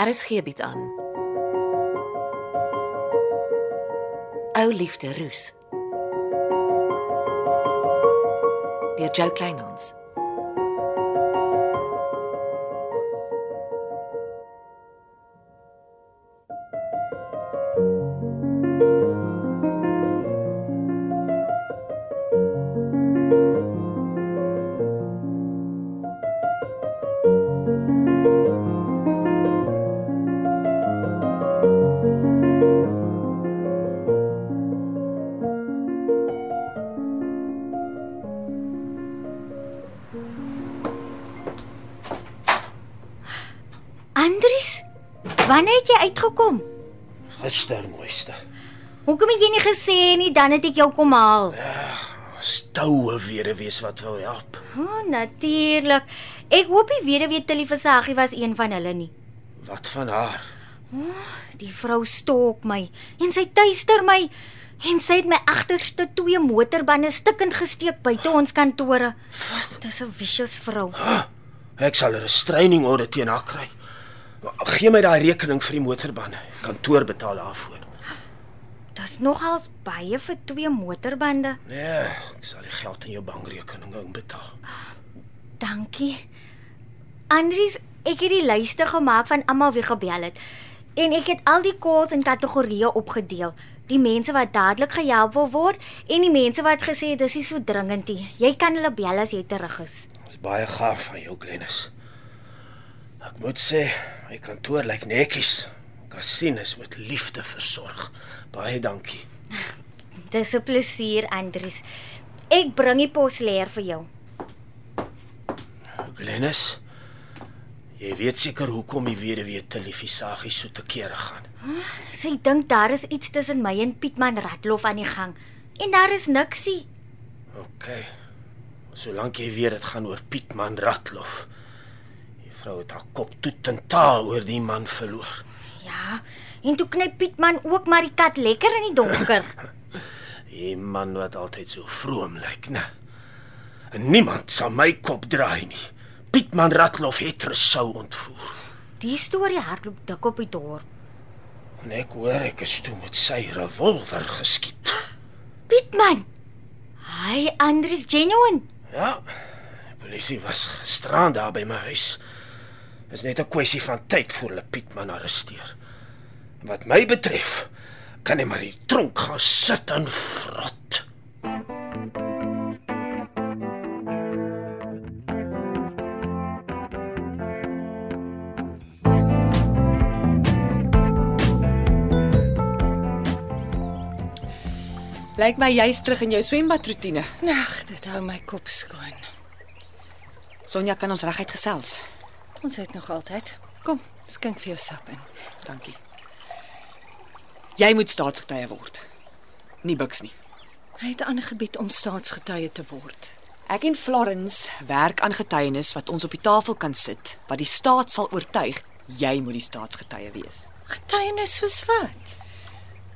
RSG bied aan. Ou liefde roes. Deur Jo Kleinhans. Het uitgekom? Gister mooiste. Hoekom het jy nie gesê nie dan het ek jou kom haal? Stoue weer wees wat wou help. O, oh, natuurlik. Ek hoop die weduwee Tilly Versaggie was een van hulle nie. Wat van haar? Die vrou stalk my en sy tuister my en sy het my agterste twee motorbande stukkend gesteek buite ons kantore. Wat? Dis 'n vicious vrou. Ek sal 'n restraining order teen haar kry. Gee my daai rekening vir die motorbande. Kantoor betaal daarvoor. Dis nogals baie vir twee motorbande. Nee, ek sal die geld in jou bankrekening inbetaal. Dankie. Andries, ek het die lyste gemaak van almal wie gebel het. En ek het al die calls in kategorieë opgedeel. Die mense wat dadelik gehelp wil word en die mense wat gesê dis nie so dringend nie. Jy kan hulle bel as jy terug is. Dis baie gaaf van jou, Glennis. Ek moet sê, my kantoor lyk netjies. Kasien is met liefde versorg. Baie dankie. Dis 'n plesier, Andries. Ek bring die pos leer vir jou. Glennis, jy weet seker hoekom die weduwee televisagie so te kere gaan. Sy dink daar is iets tussen my en Pietman Ratlof aan die gang. En daar is niksie. OK. Solank jy weet dit gaan oor Pietman Ratlof. Vrou het haar kop toe ten taal oor die man verloor. Ja, en toe knyp Pietman ook maar die kat lekker in die donker. Die man wat altyd so vroom lyk, né? En niemand sal my kop draai nie. Pietman Ratlof het Resou ontvoer. Die storie hardloop dik op die dorp. En ek hoor ek is toe met sy revolver geskiet. Pietman. Hy Andries genuine. Ja. Die polisie was gisterand daar by my huis. Dis net 'n kwessie van tyd voor hulle Pietman arresteer. Wat my betref, kan hy maar die tronk gaan sit en vrot. Lyk my jy's terug in jou swembadroetine. Ag, dit hou my kop skoon. Sonja kan ons reguit gesels. Ons het nog altyd. Kom, skink vir jou sap in. Dankie. Jy moet staatsgetuie word. Nie buks nie. Hy het aangebied om staatsgetuie te word. Ek en Florence werk aan getuienis wat ons op die tafel kan sit wat die staat sal oortuig jy moet die staatsgetuie wees. Getuienis soos wat?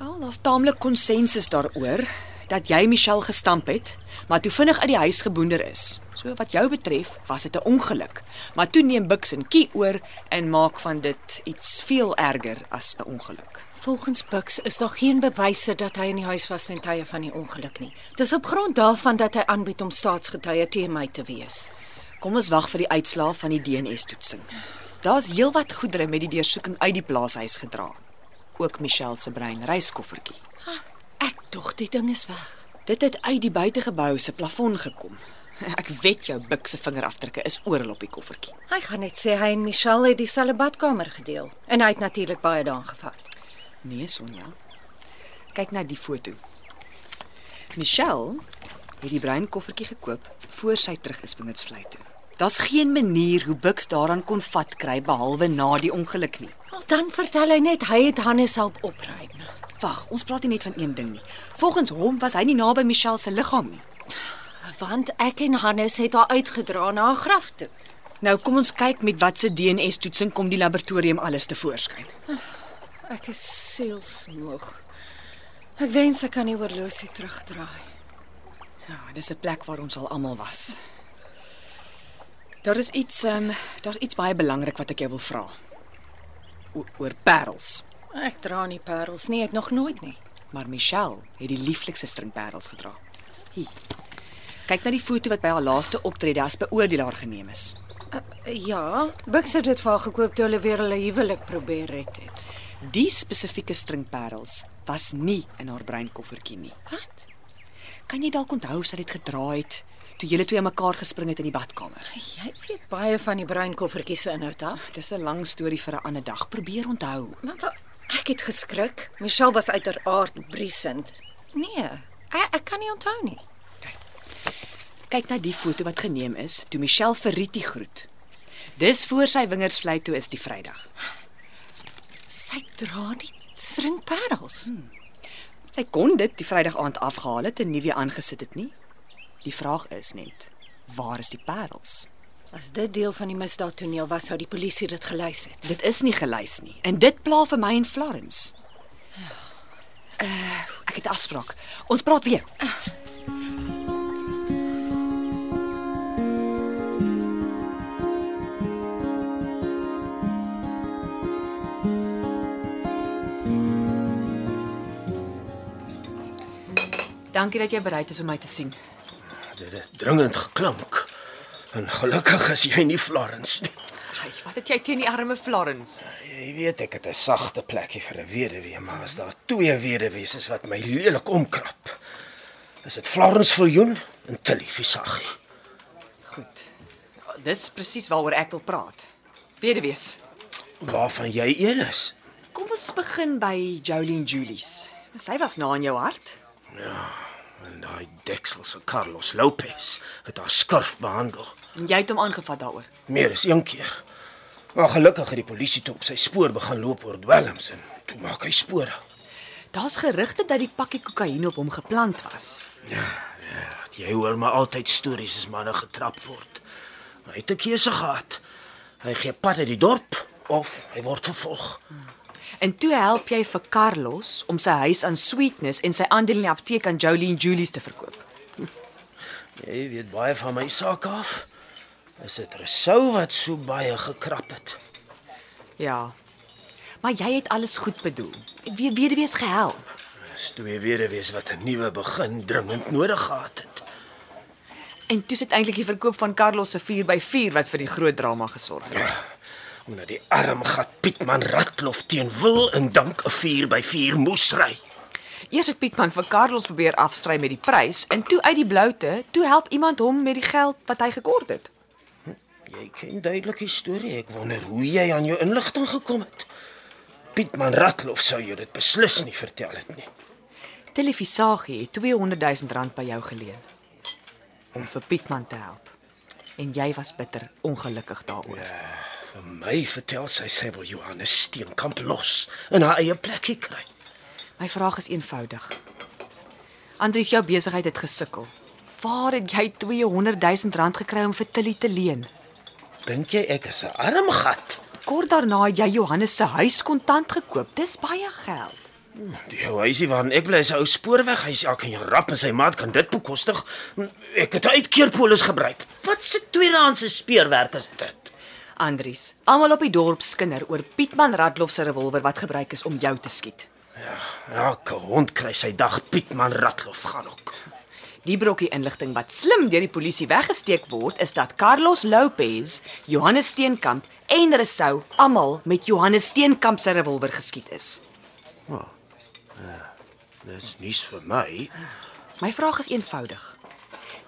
Wel, daar's taamlik konsensus daaroor dat jy Michelle gestamp het, maar toe vinnig uit die huis geboender is. So wat jou betref, was dit 'n ongeluk, maar toe neem Bux en Kie oor en maak van dit iets veel erger as 'n ongeluk. Volgens Bux is daar geen bewyse dat hy in die huis was ten tye van die ongeluk nie. Dis op grond daarvan dat hy aanbied om staatsgetuie teen my te wees. Kom ons wag vir die uitslae van die DNA-toetsing. Daar's heelwat goedere met die deursoeking uit die plaashuis gedra. Ook Michelle se brein reiskoffertjie. Ek dog die ding is weg. Dit het uit die buitegebou se plafon gekom. Ek weet jou Buk se vingerafdrukke is oral op die koffertjie. Hy gaan net sê hy en Michelle het dieselfde badkamer gedeel en hy het natuurlik baie daaraan gevat. Nee, Sonja. Kyk na die foto. Michelle het die bruin koffertjie gekoop voor sy terug is Wingerdsvlei toe. Daar's geen manier hoe Bux daaraan kon vat kry behalwe na die ongeluk nie. Wel dan vertel hy net hy het Hannes help opruim. Wag, ons praat nie net van een ding nie. Volgens hom was hy nie naby Michelle se liggaam nie. Want ek en Hannes het haar uitgedra na haar graf toe. Nou kom ons kyk met wat se DNA-toetsing kom die laboratorium alles te voorskyn. Ek is sielsmoeg. Ek wens ek kan die horlosie terugdraai. Ja, dis 'n plek waar ons al almal was. Daar is iets, um, daar's iets baie belangrik wat ek jou wil vra. O oor parels. Ek dra nie parels nie, ek nog nooit nie. Maar Michelle het die lieflikste stringparels gedra. Hier. Kyk na die foto wat by haar laaste optrede as beoordelaar geneem is. Ja, Bux het dit vir haar gekoop toe hulle weer hulle huwelik probeer red het. Die spesifieke stringparels was nie in haar breinkoffertjie nie. Wat? Kan jy dalk onthou sy het dit gedra het toe julle twee mekaar gespring het in die badkamer? Jy weet baie van die breinkoffertjie se inhoud af. Dis 'n lang storie vir 'n ander dag. Probeer onthou. Maar wa- ek het geskrik. Michelle was uiteraard briesend. Nee, ek, ek kan nie onthou nie. Kyk na die foto wat geneem is toe Michelle vir Rietie groet. Dis voor sy wingersvlei toe is die Vrydag. Sy dra die stringparels. Sy kon dit die Vrydag aand afgehaal het en nie weer aangesit het nie. Die vraag is net, waar is die parels? As dit deel van die misdaadtoneel was, sou die polisie dit gelys het. Dit is nie gelys nie en dit pla vir my en Florence. Uh, ek het 'n afspraak. Ons praat weer. Dankie dat jy bereid is om my te sien. Dit het dringend geklink. En gelukkig is jy nie Florence nie. Ai, wat het jy teen die arme Florence? Jy weet ek het 'n sagte plekkie vir 'n weduwee, maar as daar twee weduwees is wat my lelik omkrap, is dit Florence Viljoen en Tilly Visagie. Goed. Dis presies waaroor ek wil praat. Weduwees. Waarvan jy een is. Kom ons begin by Jolene Julies. Sy was na in jou hart. En daai dekselse Carlos Lopez het haar skurf behandel. En jy het hom aangevat daaroor. Meer as een keer. Maar gelukkig het die polisie toe op sy spoor begin loop oor dwelms en toe maak hy spore. Daar's gerugte dat die pakkie kokaine op hom geplant was. Jy hoor maar altyd stories as manne getrap word. Maar hy het 'n keuse gehad. Hy gee pad uit die dorp of hy word vervolg. En toe help jy vir Carlos om sy huis aan Sweetness en sy aandeel in die apteek aan Jolene Julies te verkoop. Jy weet baie van my saak af. Is dit Resou wat so baie gekrap het? Ja. Maar jy het alles goed bedoel. Wie weduwees gehelp. Dis twee weduwees wat 'n nuwe begin dringend nodig gehad het. En toe sit eintlik die verkoop van Carlos se 4x4 wat vir die groot drama gesorg het. Omdat die arm gat Pietman Ratlof teen wil en dank 'n 4 by 4 moes ry. Eers het Pietman vir Carlos probeer afstry met die prys en toe uit die bloute, toe help iemand hom met die geld wat hy gekort het. Jy ken duidelik die storie. Ek wonder hoe jy aan jou inligting gekom het. Pietman Ratlof sou jou dit beslis nie vertel het nie. Televisagie het 200 000 rand by jou geleen om vir Pietman te help. En jy was bitter ongelukkig daaroor. Vir my vertel sy sy wil Johannes Steenkamp los in haar eie plekkie kry. My vraag is eenvoudig. Andries, jou besigheid het gesukkel. Waar het jy 200 000 rand gekry om vir Tilly te leen? Dink jy ek is 'n arm gat? Kort daarna het jy Johannes se huis kontant gekoop. Dis baie geld. Die ou huisie waarin ek bly is 'n ou spoorweghuis. Elke en rap en sy maat kan dit bekostig. Ek het 'n uitkeerpolis gebruik. Wat se tweedehandse speurwerk is dit? Andries, almal op die dorp skinder oor Pietman Radloff se revolver wat gebruik is om jou te skiet. Elke hond kry sy dag Pietman Ratlof gaan ook. Die brokkie inligting wat slim deur die polisie weggesteek word, is dat Carlos Lopez, Johannes Steenkamp en Resou almal met Johannes Steenkamp se revolver geskiet is. Dis nuus vir my. My vraag is eenvoudig.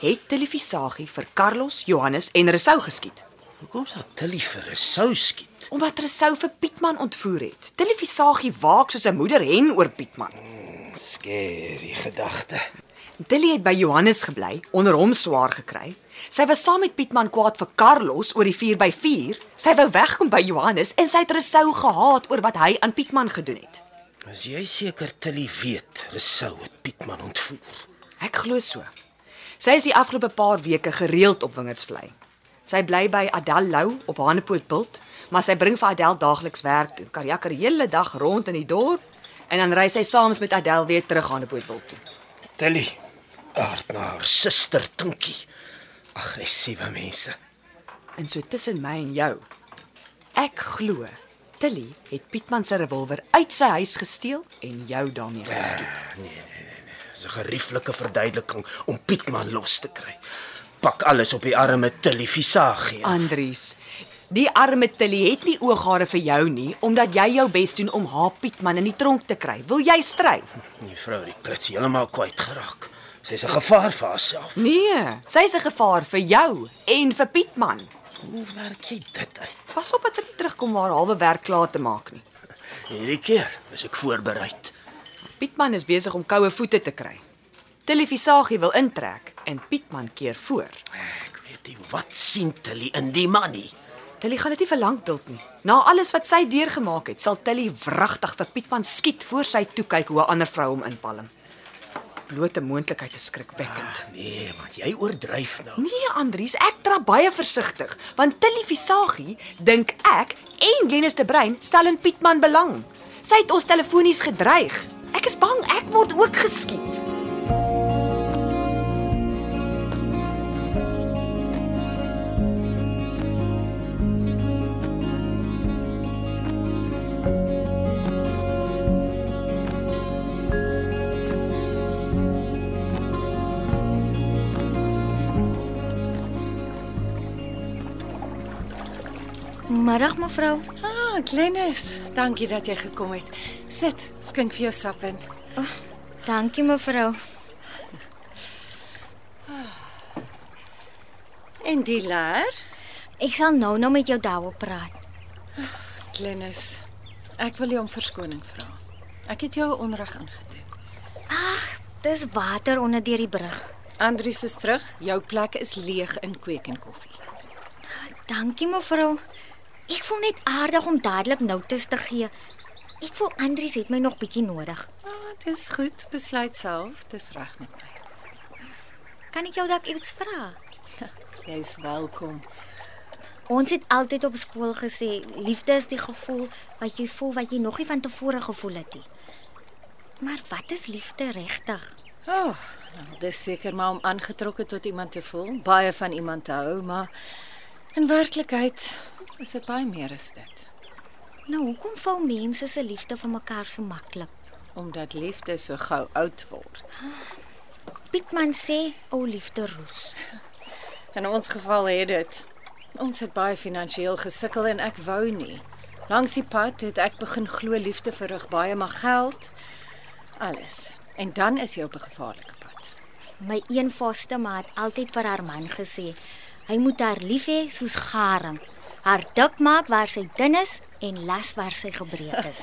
Het Televisagie vir Carlos, Johannes en Resou geskiet? Hoekom sal Tilly vir 'n sou skiet? Omdat Resou vir Pietman ontvoer het. Televisagie waak soos 'n moeder hen oor Pietman. Skerry gedagte. Tilly het by Johannes gebly, onder hom swaar gekry. Sy was saam met Pietman kwaad vir Carlos oor die 4x4. Sy wou wegkom by Johannes en sy het Resou gehaat oor wat hy aan Pietman gedoen het. As jy seker Tilly weet, Resou het Pietman ontvoer. Ek glo so. Sy is die afgelope paar weke gereeld op Wingersvlei. Sy bly by Adel Lou op Hanepootbult, maar sy bring vir Adel daagliks werk toe. Karjakker hele dag rond in die dorp en dan ry sy saam met Adel weer terug Hanepootbult toe. Tilly aard na haar suster Tinkie. Aggressiewe mense. En so tussen my en jou. Ek glo Tilly het Pietman se revolver uit sy huis gesteel en jou daarmee geskiet. Dis 'n gerieflike verduideliking om Pietman los te kry. Pak alles op die arme Tilly Visagie. Andries, die arme Tilly het nie ooghare vir jou nie omdat jy jou bes doen om haar Pietman in die tronk te kry. Wil jy stry? Die vrou die klits heeltemal kwyt geraak. Sy's 'n gevaar vir haarself. Nee, sy's 'n gevaar vir jou en vir Pietman. Hoe werk jy dit uit? Pas op dat sy nie terugkom om haar halwe werk klaar te maak nie. Hierdie keer is ek voorberei. Pietman is besig om koue voete te kry. Tilly Visagie wil intrek en Pietman keer voor. Ek weet nie wat sien Tilly in die man nie. Tilly gaan dit nie vir lank duld nie. Na alles wat sy deurgemaak het, sal Tilly wragtig vir Pietman skiet voor sy toe kyk hoe 'n ander vrou hom inpalm. Blote moontlikheid is skrikwekkend. Nee, maar jy oordryf nou. Nee, Andries, ek trap baie versigtig, want Tilly Visagie dink ek en Glenys de Bruin stel in Pietman belang. Sy het ons telefonies gedreig. Ek is bang ek word ook geskiet. Middag mevrou. Ah, Glenys, dankie dat jy gekom het. Sit, skink vir jou sap in. Dankie mevrou. En die leer? Ek sal nou nou met jou daaroor praat. Glenys, ek wil jou om verskoning vra. Ek het jou onreg aangedoen. Dis water onder deur die brug. Andries is terug. Jou plek is leeg in kweek en koffie. Dankie mevrou. Ek voel net aardig om dadelik notas te gee. Ek voel Andries het my nog bietjie nodig. Ah, dis goed. Besluit self. Dis reg met my. Kan ek jou dalk iets vra? Jy's welkom. Ons het altyd op skool gesê liefde is die gevoel wat jy voel wat jy nog nie van tevore gevoel het nie. Maar wat is liefde regtig? O, oh, dis seker maar om aangetrokke tot iemand te voel, baie van iemand te hou, maar in werklikheid is dit baie meer as dit. Nou, hoekom vou mense se liefde vir mekaar so maklik? Omdat liefde so gou oud word. Pietman sê ou liefde roes. In ons geval het dit. Ons het baie finansiëel gesukkel en ek wou nie. Langs die pad het ek begin glo liefde verrig baie maar geld alles. En dan is jy op 'n gevaarlike pad. My een vaste maat altyd vir haar man gesê, hy moet haar lief hê soos garing. Haar dik maak waar sy dun is en las waar sy gebreek is.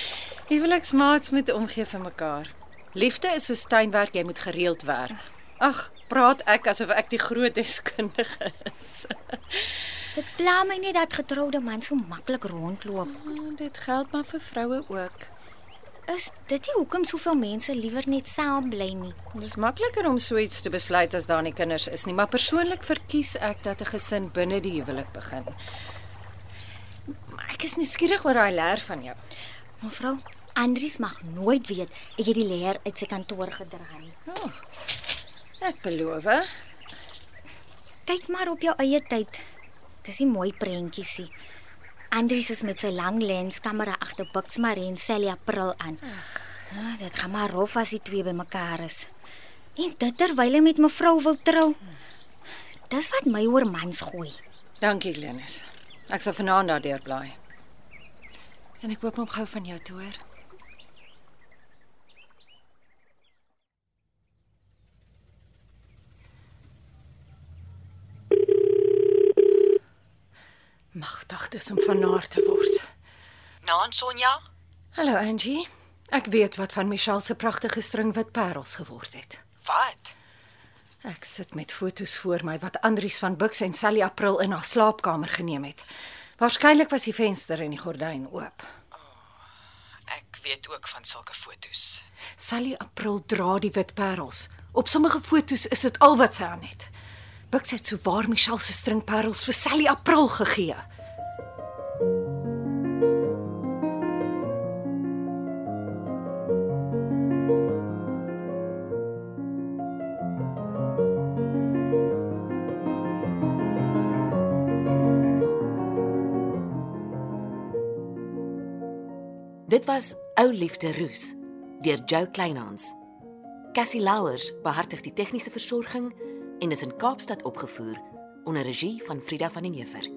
Huweliksmaats moet omgee vir mekaar. Liefde is soos tuinwerk, jy moet gereeld werk. Ag, praat ek asof ek die groot deskundige is. Dit pla my net dat getroude mans so maklik rondloop. Oh, dit geld maar vir vroue ook. Is dit nie hoekom soveel mense liewer net saam bly nie? Dis makliker om so iets te besluit as daar nie kinders is nie, maar persoonlik verkies ek dat 'n gesin binne die huwelik begin. Maar ek is nuuskierig oor daai leer van jou. Mevrou, Andries mag nooit weet ek het die leer uit sy kantoor gedra nie. Oh, ek beloof. Kyk maar op jou eie tyd. Dis nie mooi prentjies nie. Andries is met sy lang lens kamera agter Buxmar en Sally April aan. Ja, dit gaan maar rof as die twee bymekaar is. En dit terwyl hy met mevrou wil trou. Dis wat my oor mans gooi. Dankie, Glenis. Ek sal vanaand daardeur bly. En ek hoop om gou van jou te hoor. Magtig dis om van haar te word. Naan Sonja? Hallo Angie. Ek weet wat van Michelle se pragtige string wit parels geword het. Wat? Ek sit met foto's voor my wat Andries van Bux en Sally April in haar slaapkamer geneem het. Waarskynlik was die venster en die gordyn oop. Ek weet ook van sulke fotos. Sally April dra die wit parels. Op sommige foto's is dit al wat sy aan het. Bux het souwaar Michelle se stringparels vir Sally April gegee. Dit was Ou Liefde Roos deur Jo Kleinhans. Cassie Louwers behartig die tegniese versorging en is in Kaapstad opgevoer onder regie van Frida van den Heever.